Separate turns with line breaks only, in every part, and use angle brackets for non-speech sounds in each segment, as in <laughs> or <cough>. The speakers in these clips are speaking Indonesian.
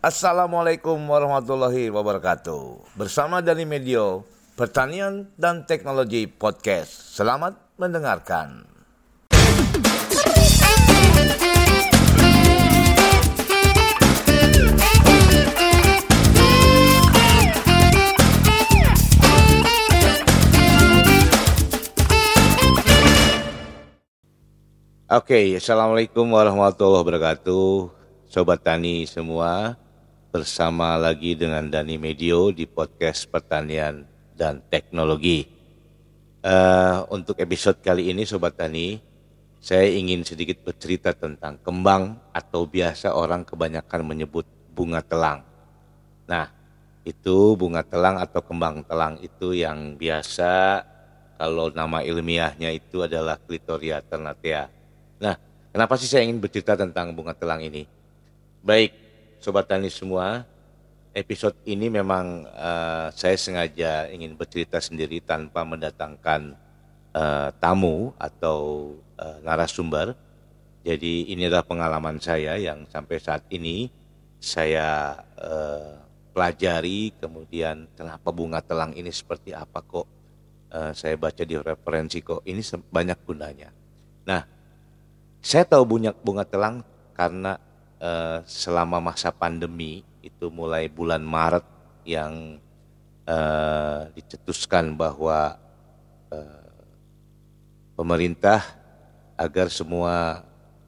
Assalamualaikum warahmatullahi wabarakatuh. Bersama dari Medio, Pertanian dan Teknologi Podcast. Selamat mendengarkan. Oke, Assalamualaikum warahmatullahi wabarakatuh. Sobat Tani semua, bersama lagi dengan Dani Medio di podcast Pertanian dan Teknologi. Uh, untuk episode kali ini Sobat Tani, saya ingin sedikit bercerita tentang kembang atau biasa orang kebanyakan menyebut bunga telang. Nah, itu bunga telang atau kembang telang itu yang biasa kalau nama ilmiahnya itu adalah Clitoria ternatea Nah, kenapa sih saya ingin bercerita tentang bunga telang ini? Baik, sobat tani semua, episode ini memang uh, saya sengaja ingin bercerita sendiri tanpa mendatangkan uh, tamu atau uh, narasumber. Jadi ini adalah pengalaman saya yang sampai saat ini saya uh, pelajari kemudian kenapa bunga telang ini seperti apa kok uh, saya baca di referensi kok ini banyak gunanya. Nah, saya tahu bunga, bunga telang karena uh, selama masa pandemi itu mulai bulan Maret yang uh, dicetuskan bahwa uh, pemerintah agar semua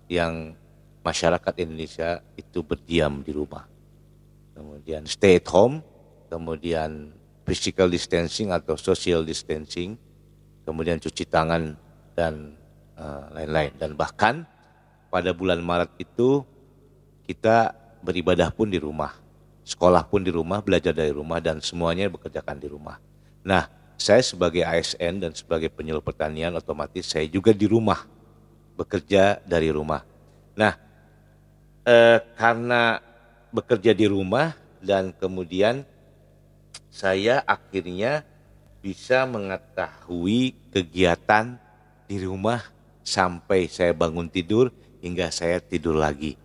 yang masyarakat Indonesia itu berdiam di rumah. Kemudian stay at home, kemudian physical distancing atau social distancing, kemudian cuci tangan dan lain-lain. Dan bahkan pada bulan Maret itu kita beribadah pun di rumah, sekolah pun di rumah, belajar dari rumah dan semuanya bekerjakan di rumah. Nah, saya sebagai ASN dan sebagai penyuluh pertanian otomatis saya juga di rumah bekerja dari rumah. Nah, eh, karena bekerja di rumah dan kemudian saya akhirnya bisa mengetahui kegiatan di rumah sampai saya bangun tidur hingga saya tidur lagi.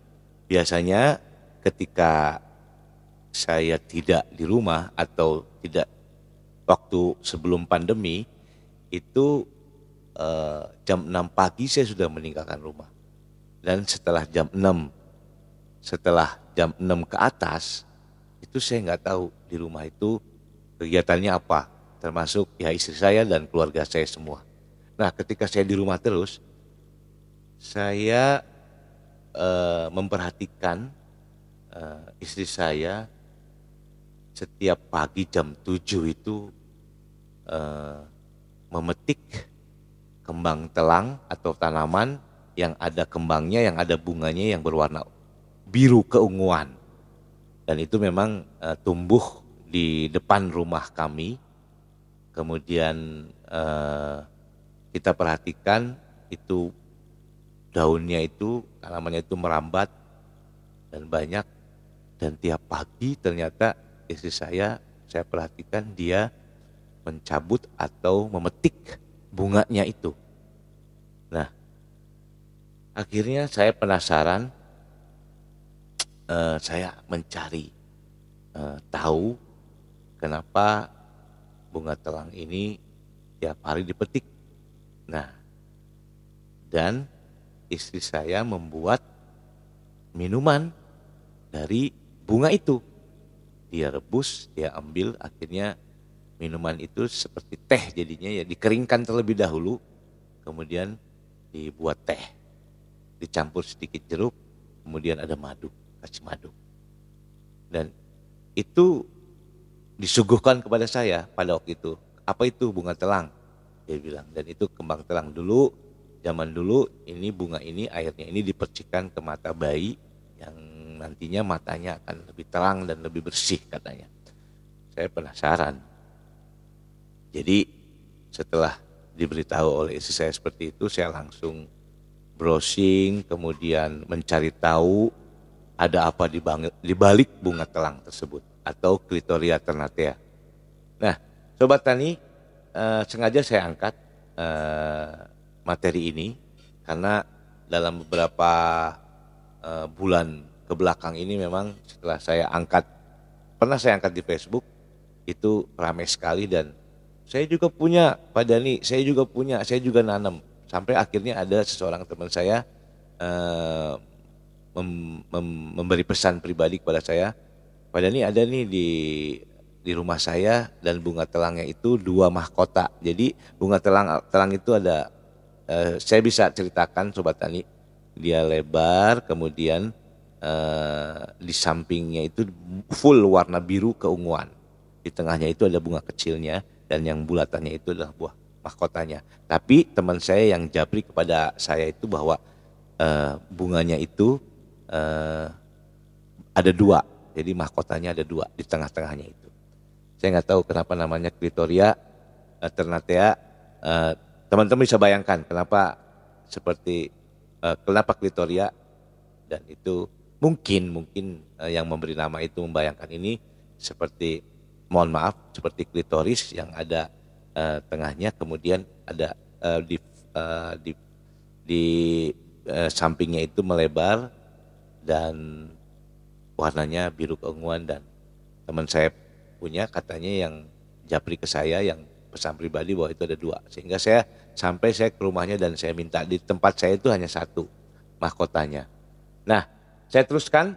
Biasanya ketika saya tidak di rumah atau tidak waktu sebelum pandemi itu eh, jam 6 pagi saya sudah meninggalkan rumah. Dan setelah jam 6 setelah jam 6 ke atas itu saya nggak tahu di rumah itu kegiatannya apa termasuk ya istri saya dan keluarga saya semua. Nah ketika saya di rumah terus saya uh, memperhatikan uh, istri saya setiap pagi jam 7 itu uh, memetik kembang telang atau tanaman yang ada kembangnya, yang ada bunganya yang berwarna biru keunguan. Dan itu memang uh, tumbuh di depan rumah kami. Kemudian uh, kita perhatikan itu daunnya itu tanamannya itu merambat dan banyak dan tiap pagi ternyata istri saya saya perhatikan dia mencabut atau memetik bunganya itu. Nah, akhirnya saya penasaran, uh, saya mencari uh, tahu kenapa bunga telang ini tiap hari dipetik. Nah, dan istri saya membuat minuman dari bunga itu. Dia rebus, dia ambil, akhirnya minuman itu seperti teh jadinya ya dikeringkan terlebih dahulu, kemudian dibuat teh, dicampur sedikit jeruk, kemudian ada madu, kasih madu. Dan itu disuguhkan kepada saya pada waktu itu. Apa itu bunga telang? Dia bilang, dan itu kembang telang dulu zaman dulu ini bunga ini airnya ini dipercikan ke mata bayi yang nantinya matanya akan lebih terang dan lebih bersih katanya. Saya penasaran. Jadi setelah diberitahu oleh istri saya seperti itu, saya langsung browsing, kemudian mencari tahu ada apa di balik bunga telang tersebut atau Clitoria ternatea. Nah, sobat tani, eh, sengaja saya angkat eh, materi ini karena dalam beberapa uh, bulan ke belakang ini memang setelah saya angkat pernah saya angkat di Facebook itu ramai sekali dan saya juga punya Pak Dani, saya juga punya, saya juga nanam. Sampai akhirnya ada seseorang teman saya uh, mem, mem, memberi pesan pribadi kepada saya, Pak Dani ada nih di di rumah saya dan bunga telangnya itu dua mahkota. Jadi bunga telang telang itu ada uh, saya bisa ceritakan sobat tani dia lebar kemudian uh, di sampingnya itu full warna biru keunguan. Di tengahnya itu ada bunga kecilnya dan yang bulatannya itu adalah buah mahkotanya. Tapi teman saya yang japri kepada saya itu bahwa uh, bunganya itu uh, ada dua. Jadi mahkotanya ada dua di tengah-tengahnya itu. Saya nggak tahu kenapa namanya Clitoria uh, ternatea. Uh, teman-teman bisa bayangkan kenapa seperti uh, kenapa Clitoria dan itu mungkin mungkin uh, yang memberi nama itu membayangkan ini seperti mohon maaf seperti klitoris yang ada uh, tengahnya kemudian ada uh, di uh, di di uh, sampingnya itu melebar dan warnanya biru keunguan dan teman saya punya katanya yang japri ke saya yang pesan pribadi bahwa itu ada dua. Sehingga saya sampai saya ke rumahnya dan saya minta di tempat saya itu hanya satu mahkotanya. Nah saya teruskan.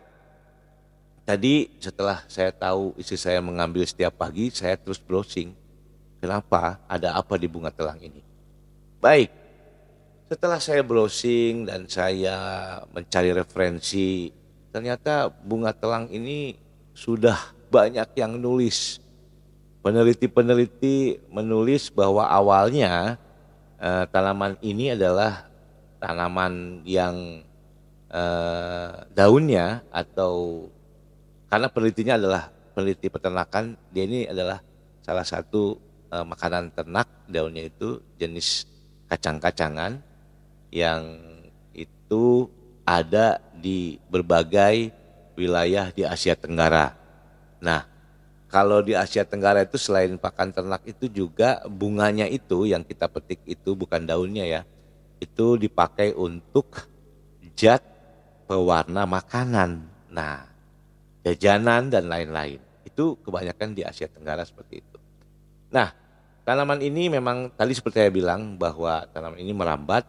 Tadi setelah saya tahu istri saya mengambil setiap pagi saya terus browsing. Kenapa ada apa di bunga telang ini? Baik. Setelah saya browsing dan saya mencari referensi ternyata bunga telang ini sudah banyak yang nulis. Peneliti-peneliti menulis bahwa awalnya eh, tanaman ini adalah tanaman yang eh, daunnya atau karena penelitinya adalah peneliti peternakan, dia ini adalah salah satu eh, makanan ternak daunnya itu jenis kacang-kacangan yang itu ada di berbagai wilayah di Asia Tenggara. Nah, kalau di Asia Tenggara itu selain pakan ternak itu juga bunganya itu yang kita petik itu bukan daunnya ya. Itu dipakai untuk zat pewarna makanan. Nah, jajanan dan lain-lain. Itu kebanyakan di Asia Tenggara seperti itu. Nah, tanaman ini memang tadi seperti saya bilang bahwa tanaman ini merambat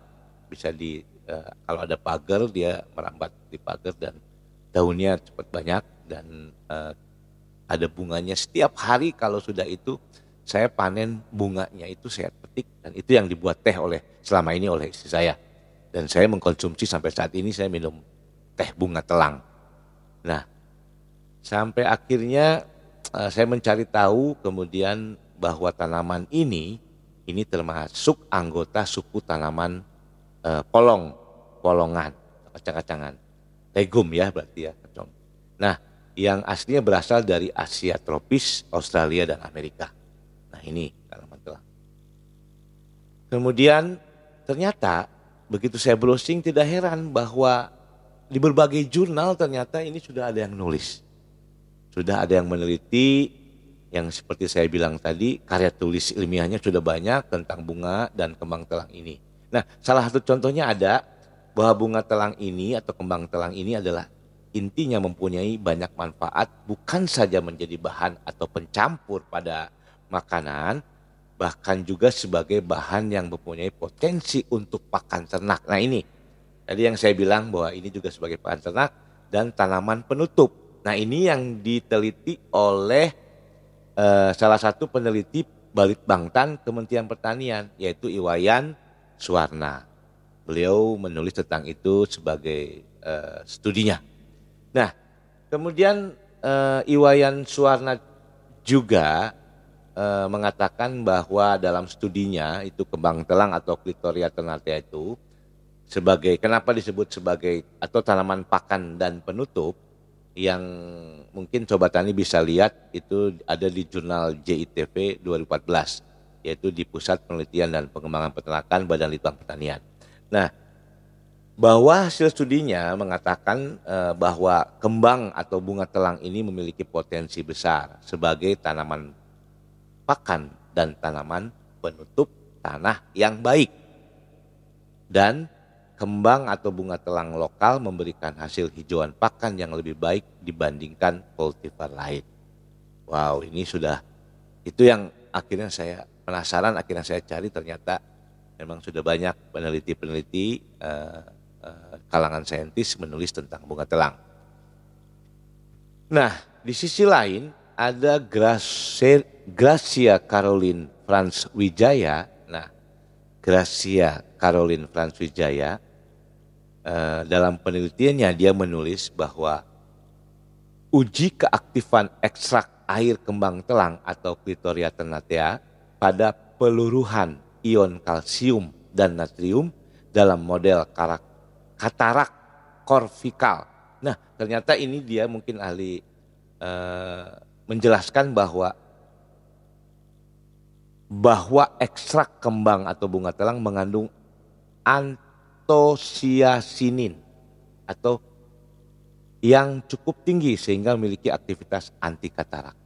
bisa di uh, kalau ada pagar dia merambat di pagar dan daunnya cepat banyak dan uh, ada bunganya setiap hari kalau sudah itu saya panen bunganya itu saya petik dan itu yang dibuat teh oleh selama ini oleh istri saya dan saya mengkonsumsi sampai saat ini saya minum teh bunga telang. Nah, sampai akhirnya uh, saya mencari tahu kemudian bahwa tanaman ini ini termasuk anggota suku tanaman uh, polong, polongan, kacang-kacangan. Legum ya berarti ya. Nah, yang aslinya berasal dari Asia tropis, Australia dan Amerika. Nah ini tanaman telang. Kemudian ternyata begitu saya browsing tidak heran bahwa di berbagai jurnal ternyata ini sudah ada yang nulis. Sudah ada yang meneliti yang seperti saya bilang tadi karya tulis ilmiahnya sudah banyak tentang bunga dan kembang telang ini. Nah salah satu contohnya ada bahwa bunga telang ini atau kembang telang ini adalah intinya mempunyai banyak manfaat bukan saja menjadi bahan atau pencampur pada makanan bahkan juga sebagai bahan yang mempunyai potensi untuk pakan ternak. Nah ini tadi yang saya bilang bahwa ini juga sebagai pakan ternak dan tanaman penutup. Nah ini yang diteliti oleh uh, salah satu peneliti Balitbangtan Kementerian Pertanian yaitu Iwayan Suwarna. Beliau menulis tentang itu sebagai uh, studinya. Nah, kemudian uh, Iwayan Suwarna juga uh, mengatakan bahwa dalam studinya itu kembang telang atau Clitoria ternatea itu sebagai kenapa disebut sebagai atau tanaman pakan dan penutup yang mungkin sobat tani bisa lihat itu ada di jurnal JITV 2014 yaitu di Pusat Penelitian dan Pengembangan Peternakan Badan Litbang Pertanian. Nah, bahwa hasil studinya mengatakan uh, bahwa kembang atau bunga telang ini memiliki potensi besar sebagai tanaman pakan dan tanaman penutup tanah yang baik. Dan kembang atau bunga telang lokal memberikan hasil hijauan pakan yang lebih baik dibandingkan kultivar lain. Wow, ini sudah itu yang akhirnya saya penasaran, akhirnya saya cari ternyata memang sudah banyak peneliti-peneliti uh, kalangan saintis menulis tentang bunga telang. Nah, di sisi lain ada Gracia Caroline Franz Wijaya. Nah, Gracia Caroline Franz Wijaya Eh, dalam penelitiannya dia menulis bahwa uji keaktifan ekstrak air kembang telang atau Clitoria tenatea pada peluruhan ion kalsium dan natrium dalam model katarak korvikal. Nah, ternyata ini dia mungkin ahli uh, menjelaskan bahwa bahwa ekstrak kembang atau bunga telang mengandung antosiasinin atau yang cukup tinggi sehingga memiliki aktivitas anti katarak.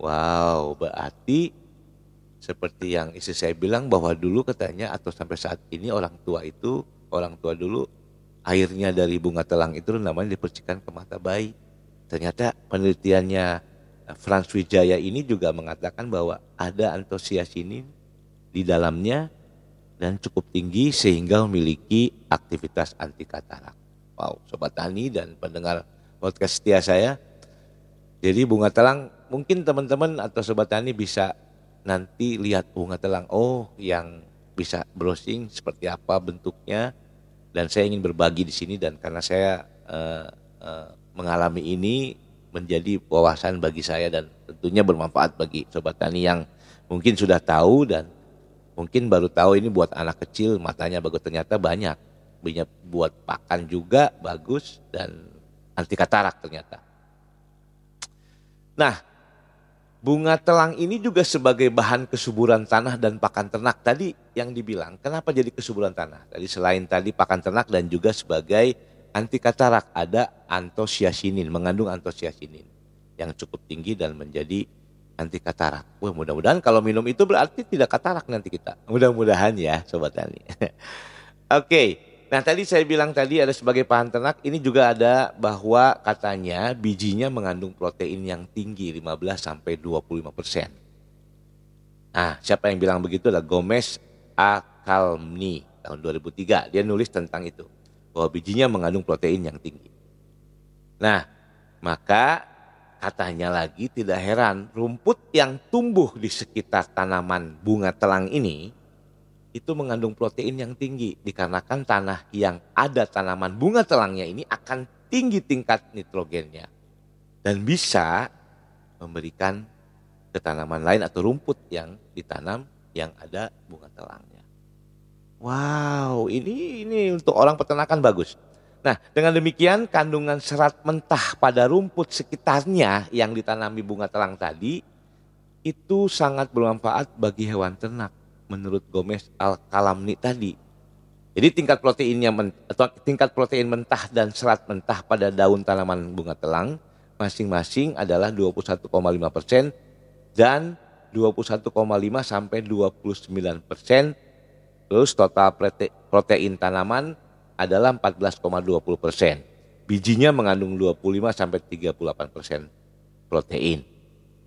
Wow, berarti seperti yang istri saya bilang bahwa dulu katanya atau sampai saat ini orang tua itu, orang tua dulu airnya dari bunga telang itu namanya dipercikan ke mata bayi. Ternyata penelitiannya eh, Frans Wijaya ini juga mengatakan bahwa ada antosiasinin di dalamnya dan cukup tinggi sehingga memiliki aktivitas anti katarak. Wow, sobat tani dan pendengar podcast setia saya. Jadi bunga telang mungkin teman-teman atau sobat tani bisa nanti lihat bunga telang. Oh, yang bisa browsing seperti apa bentuknya dan saya ingin berbagi di sini dan karena saya uh, uh, mengalami ini menjadi wawasan bagi saya dan tentunya bermanfaat bagi sobat tani yang mungkin sudah tahu dan Mungkin baru tahu ini buat anak kecil matanya bagus ternyata banyak. Banyak buat pakan juga bagus dan anti katarak ternyata. Nah, bunga telang ini juga sebagai bahan kesuburan tanah dan pakan ternak. Tadi yang dibilang, kenapa jadi kesuburan tanah? Tadi selain tadi pakan ternak dan juga sebagai anti katarak ada antosiasinin, mengandung antosiasinin yang cukup tinggi dan menjadi anti katarak. Wah mudah-mudahan kalau minum itu berarti tidak katarak nanti kita. Mudah-mudahan ya sobat tani. <laughs> Oke, nah tadi saya bilang tadi ada sebagai bahan ternak, ini juga ada bahwa katanya bijinya mengandung protein yang tinggi 15 sampai 25 persen. Nah siapa yang bilang begitu adalah Gomez Akalmni tahun 2003. Dia nulis tentang itu bahwa bijinya mengandung protein yang tinggi. Nah maka Katanya lagi tidak heran rumput yang tumbuh di sekitar tanaman bunga telang ini itu mengandung protein yang tinggi dikarenakan tanah yang ada tanaman bunga telangnya ini akan tinggi tingkat nitrogennya dan bisa memberikan ke tanaman lain atau rumput yang ditanam yang ada bunga telangnya. Wow, ini ini untuk orang peternakan bagus. Nah, dengan demikian kandungan serat mentah pada rumput sekitarnya yang ditanami bunga telang tadi itu sangat bermanfaat bagi hewan ternak menurut Gomez Al-Kalamni tadi. Jadi tingkat proteinnya atau tingkat protein mentah dan serat mentah pada daun tanaman bunga telang masing-masing adalah 21,5 persen dan 21,5 sampai 29 persen. Terus total protein tanaman adalah 14,20 persen. Bijinya mengandung 25 sampai 38 persen protein.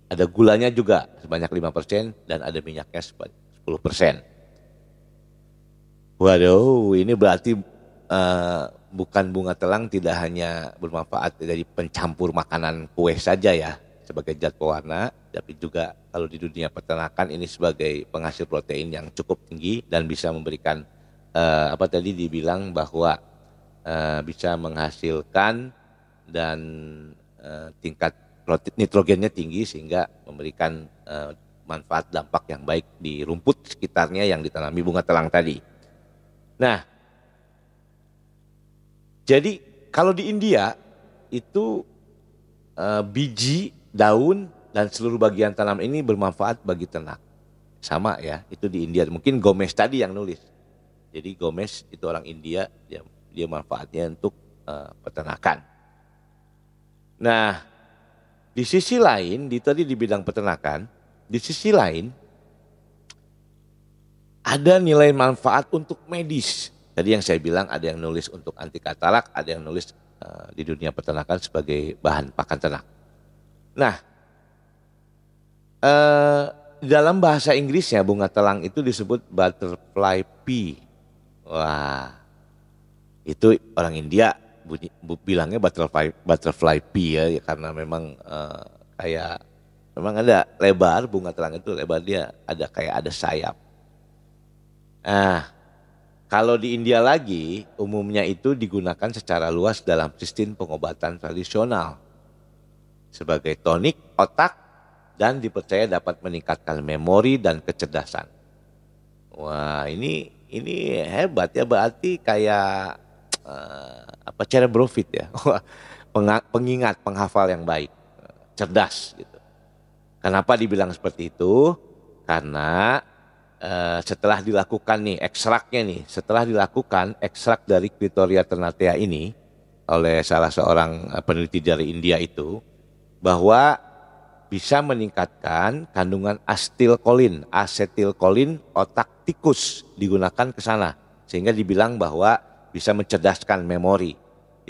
Ada gulanya juga sebanyak 5 persen dan ada minyaknya sebanyak 10 persen. Waduh, ini berarti uh, bukan bunga telang tidak hanya bermanfaat dari pencampur makanan kue saja ya sebagai zat pewarna, tapi juga kalau di dunia peternakan ini sebagai penghasil protein yang cukup tinggi dan bisa memberikan uh, apa tadi dibilang bahwa uh, bisa menghasilkan dan uh, tingkat nitrogennya tinggi sehingga memberikan uh, manfaat dampak yang baik di rumput sekitarnya yang ditanami bunga telang tadi. Nah, jadi kalau di India itu uh, biji, daun dan seluruh bagian tanam ini bermanfaat bagi ternak. Sama ya, itu di India. Mungkin Gomez tadi yang nulis. Jadi Gomez itu orang India, dia, dia manfaatnya untuk uh, peternakan. Nah, di sisi lain, di tadi di bidang peternakan, di sisi lain ada nilai manfaat untuk medis Tadi yang saya bilang ada yang nulis untuk anti katalak, ada yang nulis uh, di dunia peternakan sebagai bahan pakan ternak. Nah, uh, dalam bahasa Inggrisnya bunga telang itu disebut butterfly pea. Wah, itu orang India bunyi, bu, bilangnya butterfly butterfly pea ya karena memang uh, kayak memang ada lebar bunga telang itu lebar dia ada kayak ada sayap. Nah, kalau di India lagi, umumnya itu digunakan secara luas dalam sistem pengobatan tradisional sebagai tonik otak dan dipercaya dapat meningkatkan memori dan kecerdasan. Wah, ini ini hebat ya berarti kayak uh, apa cerebrofit ya. <laughs> pengingat, penghafal yang baik, cerdas gitu. Kenapa dibilang seperti itu? Karena Eh, setelah dilakukan nih ekstraknya nih, setelah dilakukan ekstrak dari Clitoria ternatea ini oleh salah seorang uh, peneliti dari India itu bahwa bisa meningkatkan kandungan asetilkolin, asetilkolin otak tikus digunakan ke sana sehingga dibilang bahwa bisa mencerdaskan memori.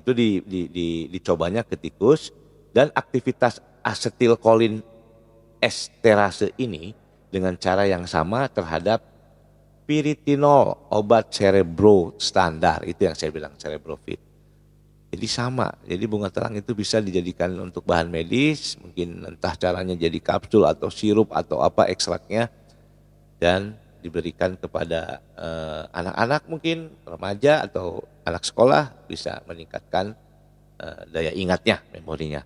Itu di, di, di, dicobanya ke tikus dan aktivitas asetilkolin esterase ini dengan cara yang sama terhadap piritinol, obat cerebro standar. Itu yang saya bilang cerebrofit. Jadi sama, jadi bunga telang itu bisa dijadikan untuk bahan medis, mungkin entah caranya jadi kapsul atau sirup atau apa ekstraknya, dan diberikan kepada eh, anak-anak uh, mungkin remaja atau anak sekolah bisa meningkatkan uh, daya ingatnya, memorinya.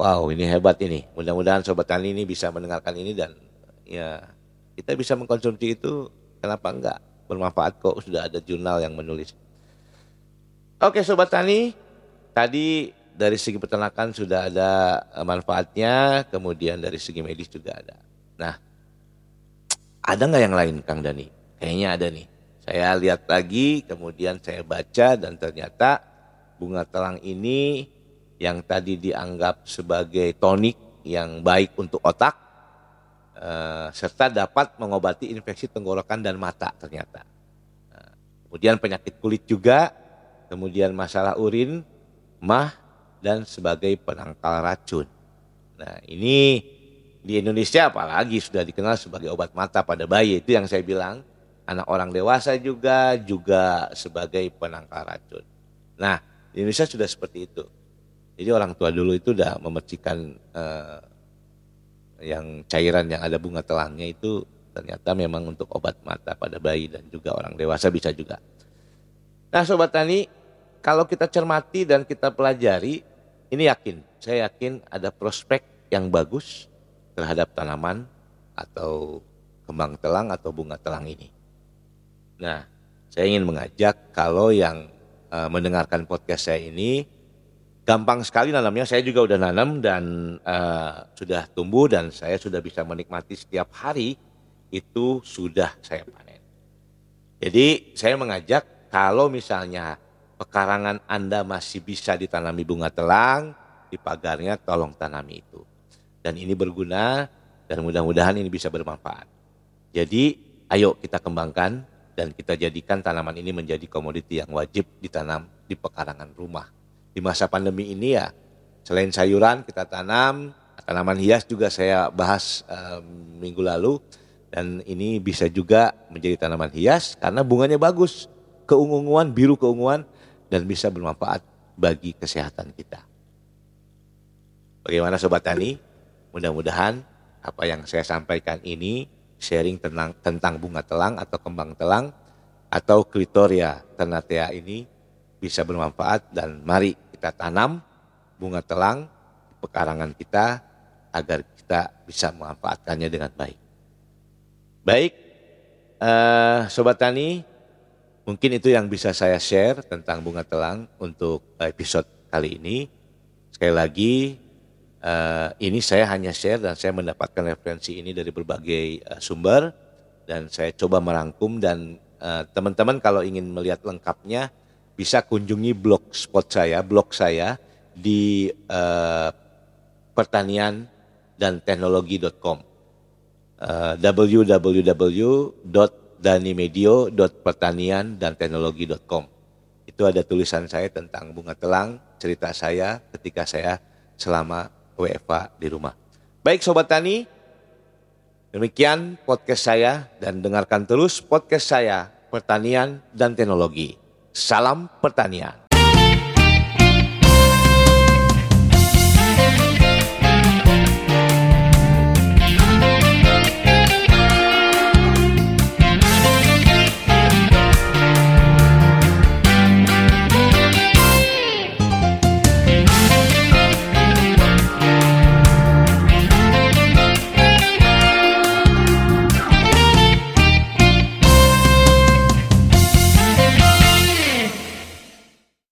Wow, ini hebat ini. Mudah-mudahan sobat tani ini bisa mendengarkan ini dan ya kita bisa mengkonsumsi itu kenapa enggak bermanfaat kok sudah ada jurnal yang menulis. Oke sobat tani, tadi dari segi peternakan sudah ada eh, manfaatnya, kemudian dari segi medis juga ada. Nah, ada nggak yang lain Kang Dani? Kayaknya ada nih. Saya lihat lagi, kemudian saya baca dan ternyata bunga telang ini yang tadi dianggap sebagai tonik yang baik untuk otak, Eh, serta dapat mengobati infeksi tenggorokan dan mata ternyata. Nah, kemudian penyakit kulit juga, kemudian masalah urin, mah, dan sebagai penangkal racun. Nah ini di Indonesia apalagi sudah dikenal sebagai obat mata pada bayi. Itu yang saya bilang, anak orang dewasa juga, juga sebagai penangkal racun. Nah di Indonesia sudah seperti itu. Jadi orang tua dulu itu sudah memercikan eh, yang cairan yang ada bunga telangnya itu ternyata memang untuk obat mata pada bayi dan juga orang dewasa bisa juga. Nah Sobat Tani, kalau kita cermati dan kita pelajari, ini yakin, saya yakin ada prospek yang bagus terhadap tanaman atau kembang telang atau bunga telang ini. Nah, saya ingin mengajak kalau yang uh, mendengarkan podcast saya ini gampang sekali nanamnya. Saya juga udah nanam dan uh, sudah tumbuh dan saya sudah bisa menikmati setiap hari itu sudah saya panen. Jadi saya mengajak kalau misalnya pekarangan Anda masih bisa ditanami bunga telang, di pagarnya tolong tanami itu. Dan ini berguna dan mudah-mudahan ini bisa bermanfaat. Jadi ayo kita kembangkan dan kita jadikan tanaman ini menjadi komoditi yang wajib ditanam di pekarangan rumah di masa pandemi ini ya selain sayuran kita tanam tanaman hias juga saya bahas um, minggu lalu dan ini bisa juga menjadi tanaman hias karena bunganya bagus keunguan biru keunguan dan bisa bermanfaat bagi kesehatan kita. Bagaimana sobat tani? Mudah-mudahan apa yang saya sampaikan ini sharing tentang tentang bunga telang atau kembang telang atau klitoria ternatea ini bisa bermanfaat dan mari kita tanam bunga telang di pekarangan kita agar kita bisa memanfaatkannya dengan baik. Baik, uh, Sobat Tani, mungkin itu yang bisa saya share tentang bunga telang untuk episode kali ini. Sekali lagi, uh, ini saya hanya share dan saya mendapatkan referensi ini dari berbagai uh, sumber dan saya coba merangkum dan teman-teman uh, kalau ingin melihat lengkapnya bisa kunjungi blog spot saya, blog saya di uh, pertanian dan teknologi.com uh, www danimedio.pertanian dan teknologi.com. Itu ada tulisan saya tentang bunga telang, cerita saya ketika saya selama WFA di rumah. Baik Sobat Tani, demikian podcast saya dan dengarkan terus podcast saya Pertanian dan Teknologi. Salam Pertanian.